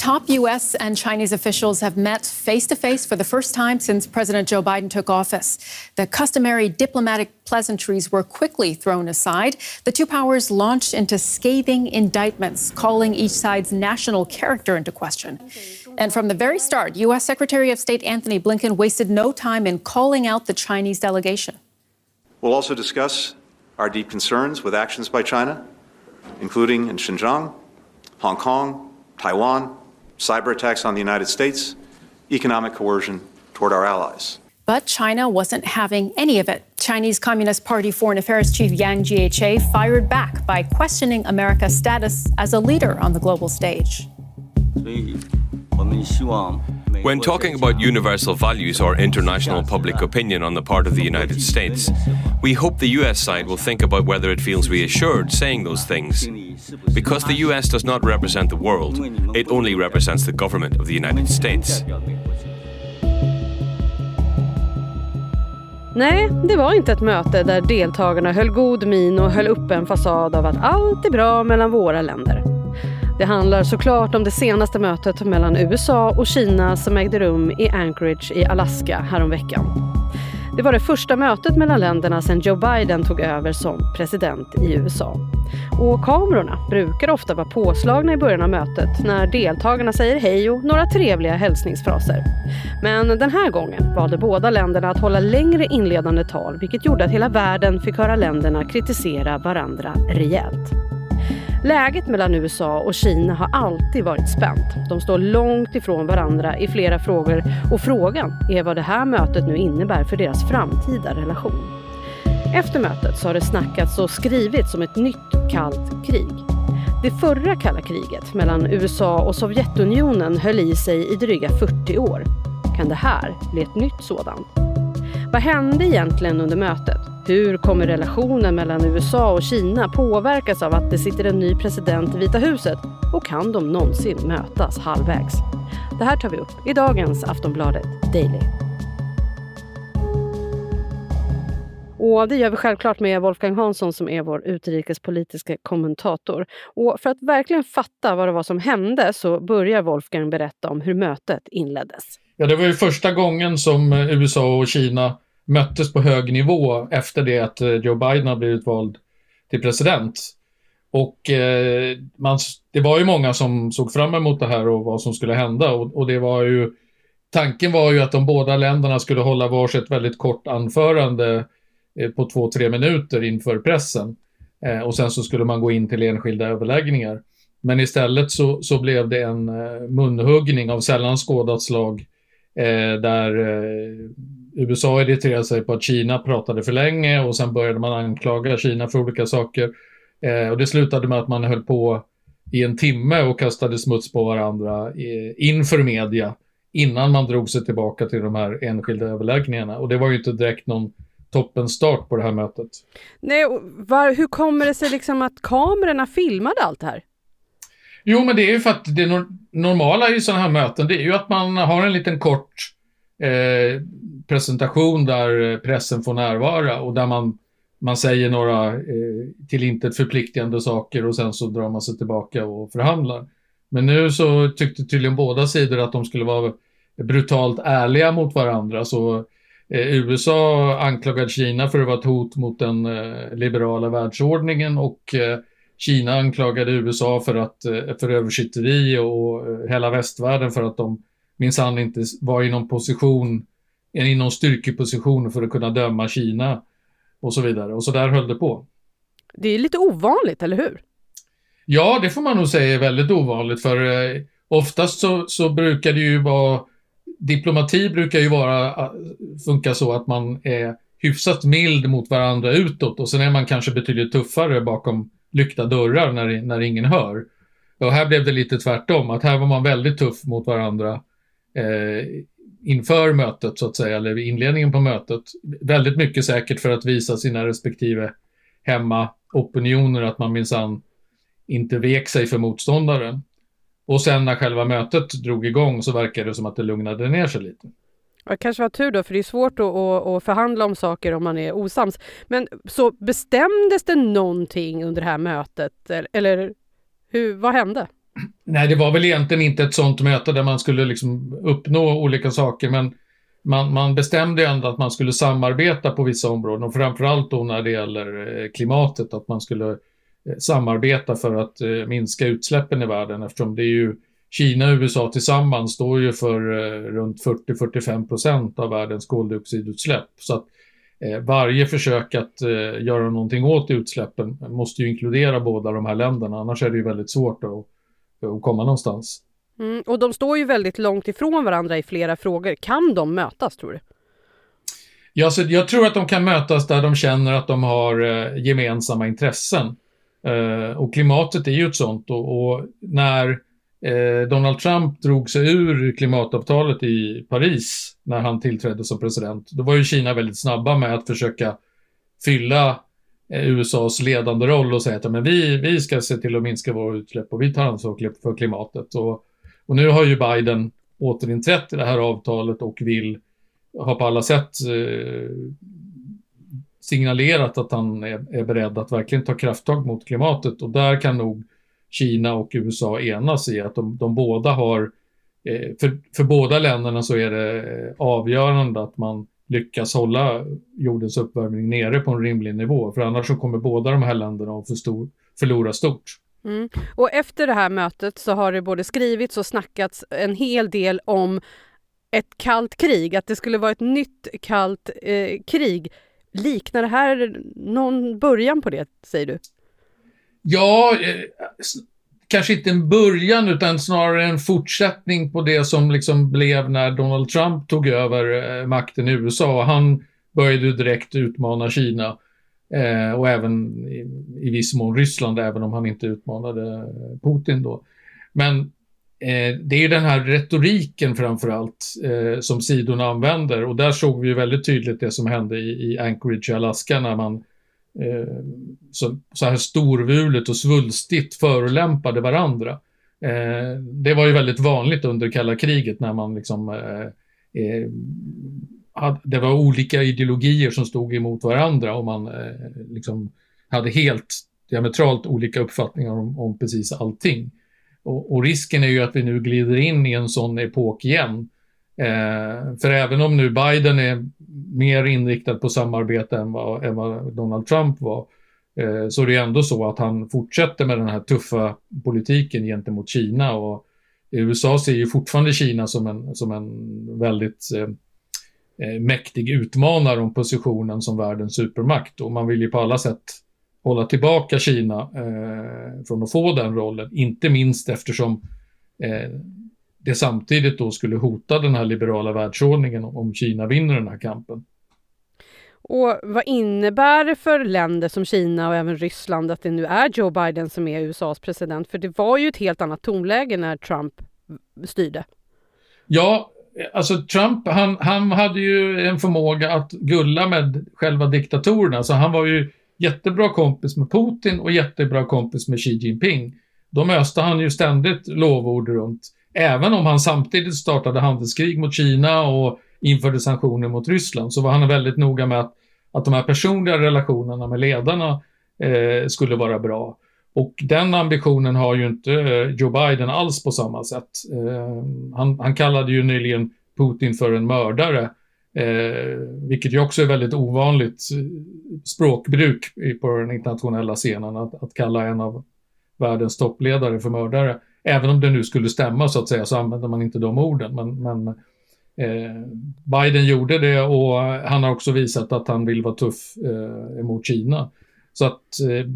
Top U.S. and Chinese officials have met face to face for the first time since President Joe Biden took office. The customary diplomatic pleasantries were quickly thrown aside. The two powers launched into scathing indictments, calling each side's national character into question. And from the very start, U.S. Secretary of State Anthony Blinken wasted no time in calling out the Chinese delegation. We'll also discuss our deep concerns with actions by China, including in Xinjiang, Hong Kong, Taiwan, cyber attacks on the United States, economic coercion toward our allies. But China wasn't having any of it. Chinese Communist Party Foreign Affairs Chief Yang Jiechi fired back by questioning America's status as a leader on the global stage. When talking about universal values or international public opinion on the part of the United States, we hope the US side will think about whether it feels reassured saying those things. Because the US does not represent the world, it only represents the government of the United States. Nej, det var inte ett möte där deltagarna höll god min och höll upp en fasad av att allt är bra mellan våra länder. Det handlar såklart om det senaste mötet mellan USA och Kina som ägde rum i Anchorage i Alaska häromveckan. Det var det första mötet mellan länderna sedan Joe Biden tog över som president i USA. Och kamerorna brukar ofta vara påslagna i början av mötet när deltagarna säger hej och några trevliga hälsningsfraser. Men den här gången valde båda länderna att hålla längre inledande tal vilket gjorde att hela världen fick höra länderna kritisera varandra rejält. Läget mellan USA och Kina har alltid varit spänt. De står långt ifrån varandra i flera frågor och frågan är vad det här mötet nu innebär för deras framtida relation. Efter mötet så har det snackats och skrivits om ett nytt kallt krig. Det förra kalla kriget mellan USA och Sovjetunionen höll i sig i dryga 40 år. Kan det här bli ett nytt sådant? Vad hände egentligen under mötet? Hur kommer relationen mellan USA och Kina påverkas av att det sitter en ny president i Vita huset? Och kan de någonsin mötas halvvägs? Det här tar vi upp i dagens Aftonbladet Daily. Och det gör vi självklart med Wolfgang Hansson som är vår utrikespolitiska kommentator. Och för att verkligen fatta vad det var som hände så börjar Wolfgang berätta om hur mötet inleddes. Ja, det var ju första gången som eh, USA och Kina möttes på hög nivå efter det att eh, Joe Biden har blivit vald till president. Och eh, man, det var ju många som såg fram emot det här och vad som skulle hända. Och, och, det var ju, tanken var ju att de båda länderna skulle hålla varsitt väldigt kort anförande eh, på två, tre minuter inför pressen. Eh, och sen så skulle man gå in till enskilda överläggningar. Men istället så, så blev det en eh, munhuggning av sällan skådat slag eh, där eh, USA irriterade sig på att Kina pratade för länge och sen började man anklaga Kina för olika saker. Eh, och det slutade med att man höll på i en timme och kastade smuts på varandra eh, inför media innan man drog sig tillbaka till de här enskilda överläggningarna. Och det var ju inte direkt någon toppenstart på det här mötet. Nej, var, hur kommer det sig liksom att kamerorna filmade allt det här? Jo, men det är ju för att det normala i sådana här möten, det är ju att man har en liten kort eh, presentation där pressen får närvara och där man, man säger några eh, till intet förpliktigande saker och sen så drar man sig tillbaka och förhandlar. Men nu så tyckte tydligen båda sidor att de skulle vara brutalt ärliga mot varandra. Så eh, USA anklagade Kina för att vara ett hot mot den eh, liberala världsordningen och eh, Kina anklagade USA för, att, eh, för översitteri och eh, hela västvärlden för att de minsann inte var i någon position i någon styrkeposition för att kunna döma Kina och så vidare. Och så där höll det på. Det är lite ovanligt, eller hur? Ja, det får man nog säga är väldigt ovanligt för eh, oftast så, så brukar det ju vara Diplomati brukar ju vara, eh, funka så att man är hyfsat mild mot varandra utåt och sen är man kanske betydligt tuffare bakom lyckta dörrar när, när ingen hör. Och här blev det lite tvärtom, att här var man väldigt tuff mot varandra eh, inför mötet så att säga, eller vid inledningen på mötet. Väldigt mycket säkert för att visa sina respektive hemmaopinioner att man minsann inte vek sig för motståndaren. Och sen när själva mötet drog igång så verkade det som att det lugnade ner sig lite. Det kanske var tur då, för det är svårt att, att, att, förhandla om saker om man är osams. Men så bestämdes det någonting under det här mötet? Eller hur, vad hände? Nej, det var väl egentligen inte ett sånt möte där man skulle liksom uppnå olika saker, men man, man bestämde ändå att man skulle samarbeta på vissa områden och framförallt då när det gäller eh, klimatet, att man skulle eh, samarbeta för att eh, minska utsläppen i världen eftersom det är ju Kina och USA tillsammans står ju för runt 40-45 procent av världens koldioxidutsläpp. Så att varje försök att göra någonting åt utsläppen måste ju inkludera båda de här länderna, annars är det ju väldigt svårt att, att komma någonstans. Mm, och de står ju väldigt långt ifrån varandra i flera frågor. Kan de mötas tror du? Ja, så jag tror att de kan mötas där de känner att de har eh, gemensamma intressen. Eh, och klimatet är ju ett sånt. Och, och när eh, Donald Trump drog sig ur klimatavtalet i Paris när han tillträdde som president, då var ju Kina väldigt snabba med att försöka fylla Eh, USAs ledande roll och säga att men vi, vi ska se till att minska våra utsläpp och vi tar ansvar för klimatet. Och och nu har ju Biden återinträtt i det här avtalet och vill ha på alla sätt eh, signalerat att han är, är, beredd att verkligen ta krafttag mot klimatet och där kan nog Kina och USA enas i att de, de båda har, eh, för, för båda länderna så är det eh, avgörande att man lyckas hålla jordens uppvärmning nere på en rimlig nivå, för annars så kommer båda de här länderna att förlora stort. Mm. Och efter det här mötet så har det både skrivits och snackats en hel del om ett kallt krig, att det skulle vara ett nytt kallt eh, krig. Liknar det här någon början på det, säger du? Ja, eh, kanske inte en början utan snarare en fortsättning på det som liksom blev när Donald Trump tog över eh, makten i USA. Han började direkt utmana Kina Eh, och även i, i viss mån Ryssland, även om han inte utmanade eh, Putin då. Men eh, det är ju den här retoriken framförallt eh, som sidorna använder och där såg vi ju väldigt tydligt det som hände i, i Anchorage i Alaska när man eh, så, så här storvulet och svulstigt förolämpade varandra. Eh, det var ju väldigt vanligt under kalla kriget när man liksom eh, eh, det var olika ideologier som stod emot varandra och man eh, liksom hade helt diametralt olika uppfattningar om, om precis allting. Och, och, risken är ju att vi nu glider in i en sån epok igen. Eh, för även om nu Biden är mer inriktad på samarbete än vad, än vad Donald Trump var, eh, så är det ändå så att han fortsätter med den här tuffa politiken gentemot Kina. Och USA ser ju fortfarande Kina som en, som en väldigt eh, eh, mäktig utmanare om positionen som världens supermakt. Och man vill ju på alla sätt hålla tillbaka Kina eh, från att få den rollen, inte minst eftersom eh, det samtidigt då skulle hota den här liberala världsordningen om Kina vinner den här kampen. Och vad innebär det för länder som Kina och även Ryssland att det nu är Joe Biden som är USAs president? För det var ju ett helt annat tonläge när Trump styrde. Ja, alltså Trump, han, han hade ju en förmåga att gulla med själva diktatorerna, så han var ju jättebra kompis med Putin och jättebra kompis med Xi Jinping. De öste han ju ständigt lovord runt, även om han samtidigt startade handelskrig mot Kina och införde sanktioner mot Ryssland, så var han väldigt noga med att, att de här personliga relationerna med ledarna eh, skulle vara bra. Och den ambitionen har ju inte eh, Joe Biden alls på samma sätt. Eh, han, han kallade ju nyligen Putin för en mördare, eh, vilket ju också är väldigt ovanligt eh, språkbruk på den internationella scenen, att, att kalla en av världens toppledare för mördare. Även om det nu skulle stämma så att säga så använder man inte de orden. Men, men eh, Biden gjorde det och han har också visat att han vill vara tuff eh, emot Kina. Så att eh,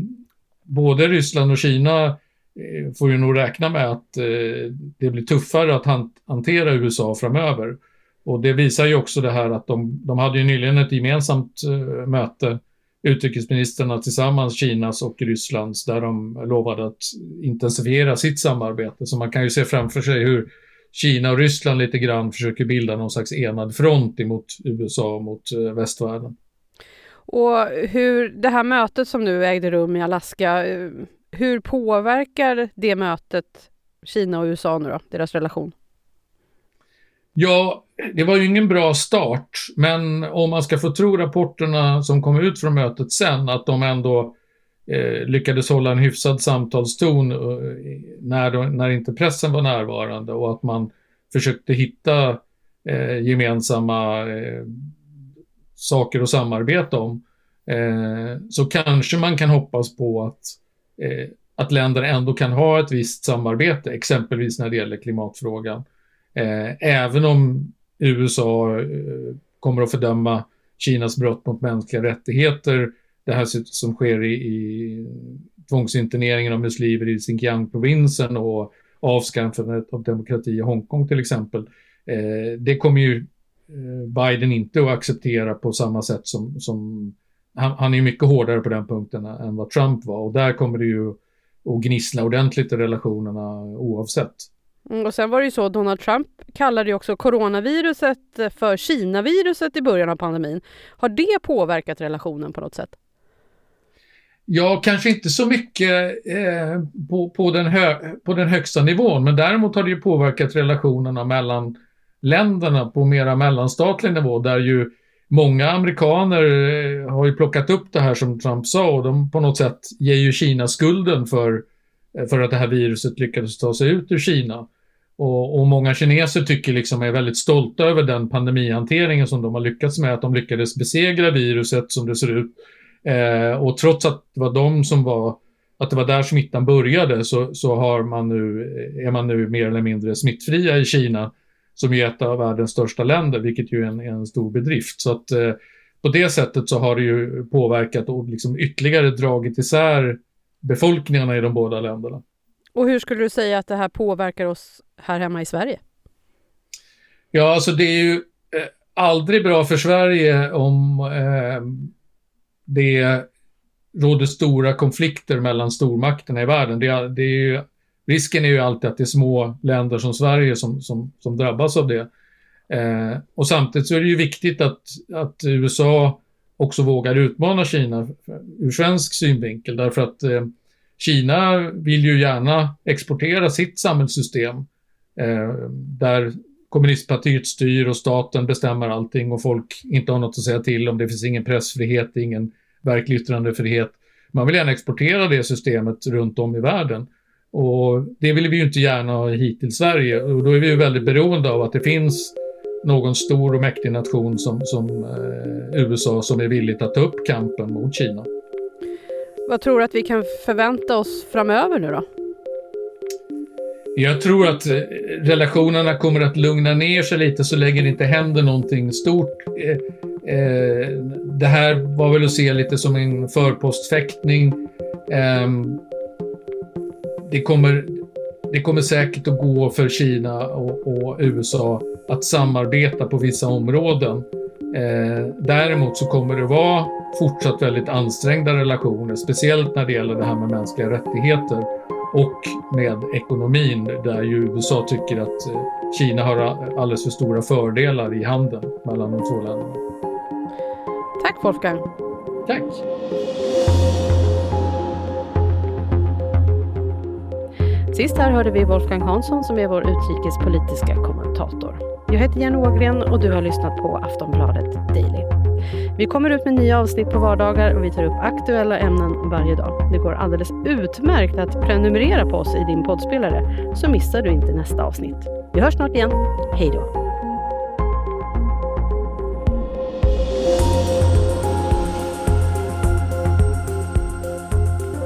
både Ryssland och Kina eh, får ju nog räkna med att eh, det blir tuffare att hantera USA framöver. Och det visar ju också det här att de, de hade ju nyligen ett gemensamt eh, möte, utrikesministrarna tillsammans, Kinas och Rysslands, där de lovade att intensifiera sitt samarbete. Så man kan ju se framför sig hur Kina och Ryssland lite grann försöker bilda någon slags enad front emot USA och mot eh, västvärlden. Och hur det här mötet som nu ägde rum i Alaska, eh, hur påverkar det mötet Kina och USA nu då, deras relation? Ja, det var ju ingen bra start, men om man ska få tro rapporterna som kom ut från mötet sen, att de ändå eh, lyckades hålla en hyfsad samtalston eh, när, de, när inte pressen var närvarande och att man försökte hitta eh, gemensamma eh, saker att samarbeta om. Eh, så kanske man kan hoppas på att, eh, att länder ändå kan ha ett visst samarbete, exempelvis när det gäller klimatfrågan. Eh, även om USA eh, kommer att fördöma Kinas brott mot mänskliga rättigheter det här som sker i, i tvångsinterneringen av muslimer i Xinjiang-provinsen och avskaffandet av demokrati i Hongkong till exempel. Eh, det kommer ju eh, Biden inte att acceptera på samma sätt som, som han, han är mycket hårdare på den punkten än vad Trump var och där kommer det ju att gnissla ordentligt i relationerna oavsett. Mm, och sen var det ju så, Donald Trump kallade ju också coronaviruset eh, för Kina-viruset i början av pandemin. Har det påverkat relationen på något sätt? Ja, kanske inte så mycket eh, på, på, den hö, på den högsta nivån, men däremot har det ju påverkat relationerna mellan länderna på mera mellanstatlig nivå, där ju många amerikaner eh, har ju plockat upp det här som Trump sa och de på något sätt ger ju Kina skulden för, eh, för att det här viruset lyckades ta sig ut ur Kina. Och, och, många kineser tycker liksom är väldigt stolta över den pandemihanteringen som de har lyckats med, att de lyckades besegra viruset som det ser ut Eh, och trots att det var de som var, att det var där smittan började så, så har man nu, är man nu mer eller mindre smittfria i Kina som är ett av världens största länder, vilket ju är en, en stor bedrift. Så att eh, på det sättet så har det ju påverkat och liksom ytterligare dragit isär befolkningarna i de båda länderna. Och hur skulle du säga att det här påverkar oss här hemma i Sverige? Ja, alltså det är ju eh, aldrig bra för Sverige om eh, det råder stora konflikter mellan stormakterna i världen. Det, det är ju, risken är ju alltid att det är små länder som Sverige som, som, som drabbas av det. Eh, och samtidigt så är det ju viktigt att, att USA också vågar utmana Kina ur svensk synvinkel därför att eh, Kina vill ju gärna exportera sitt samhällssystem eh, där kommunistpartiet styr och staten bestämmer allting och folk inte har något att säga till om. Det finns ingen pressfrihet, ingen verklig yttrandefrihet. Man vill gärna exportera det systemet runt om i världen. Och det vill vi ju inte gärna ha hit till Sverige och då är vi ju väldigt beroende av att det finns någon stor och mäktig nation som, som eh, USA som är villigt att ta upp kampen mot Kina. Vad tror du att vi kan förvänta oss framöver nu då? Jag tror att eh, relationerna kommer att lugna ner sig lite så länge det inte händer någonting stort. Eh, eh, det här var väl att se lite som en förpostfäktning. Ehm, det, kommer, det kommer säkert att gå för Kina och, och USA att samarbeta på vissa områden. Däremot så kommer det vara fortsatt väldigt ansträngda relationer, speciellt när det gäller det här med mänskliga rättigheter och med ekonomin där ju USA tycker att eh, Kina har alldeles för stora fördelar i handeln mellan de två länderna. Tack Wolfgang. Tack. Sist här hörde vi Wolfgang Hansson som är vår utrikespolitiska kommentator. Jag heter Jenny Ågren och du har lyssnat på Aftonbladet Daily. Vi kommer ut med nya avsnitt på vardagar och vi tar upp aktuella ämnen varje dag. Det går alldeles utmärkt att prenumerera på oss i din poddspelare så missar du inte nästa avsnitt. Vi hörs snart igen. Hej då!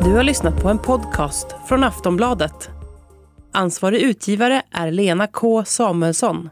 Du har lyssnat på en podcast från Aftonbladet. Ansvarig utgivare är Lena K Samuelsson.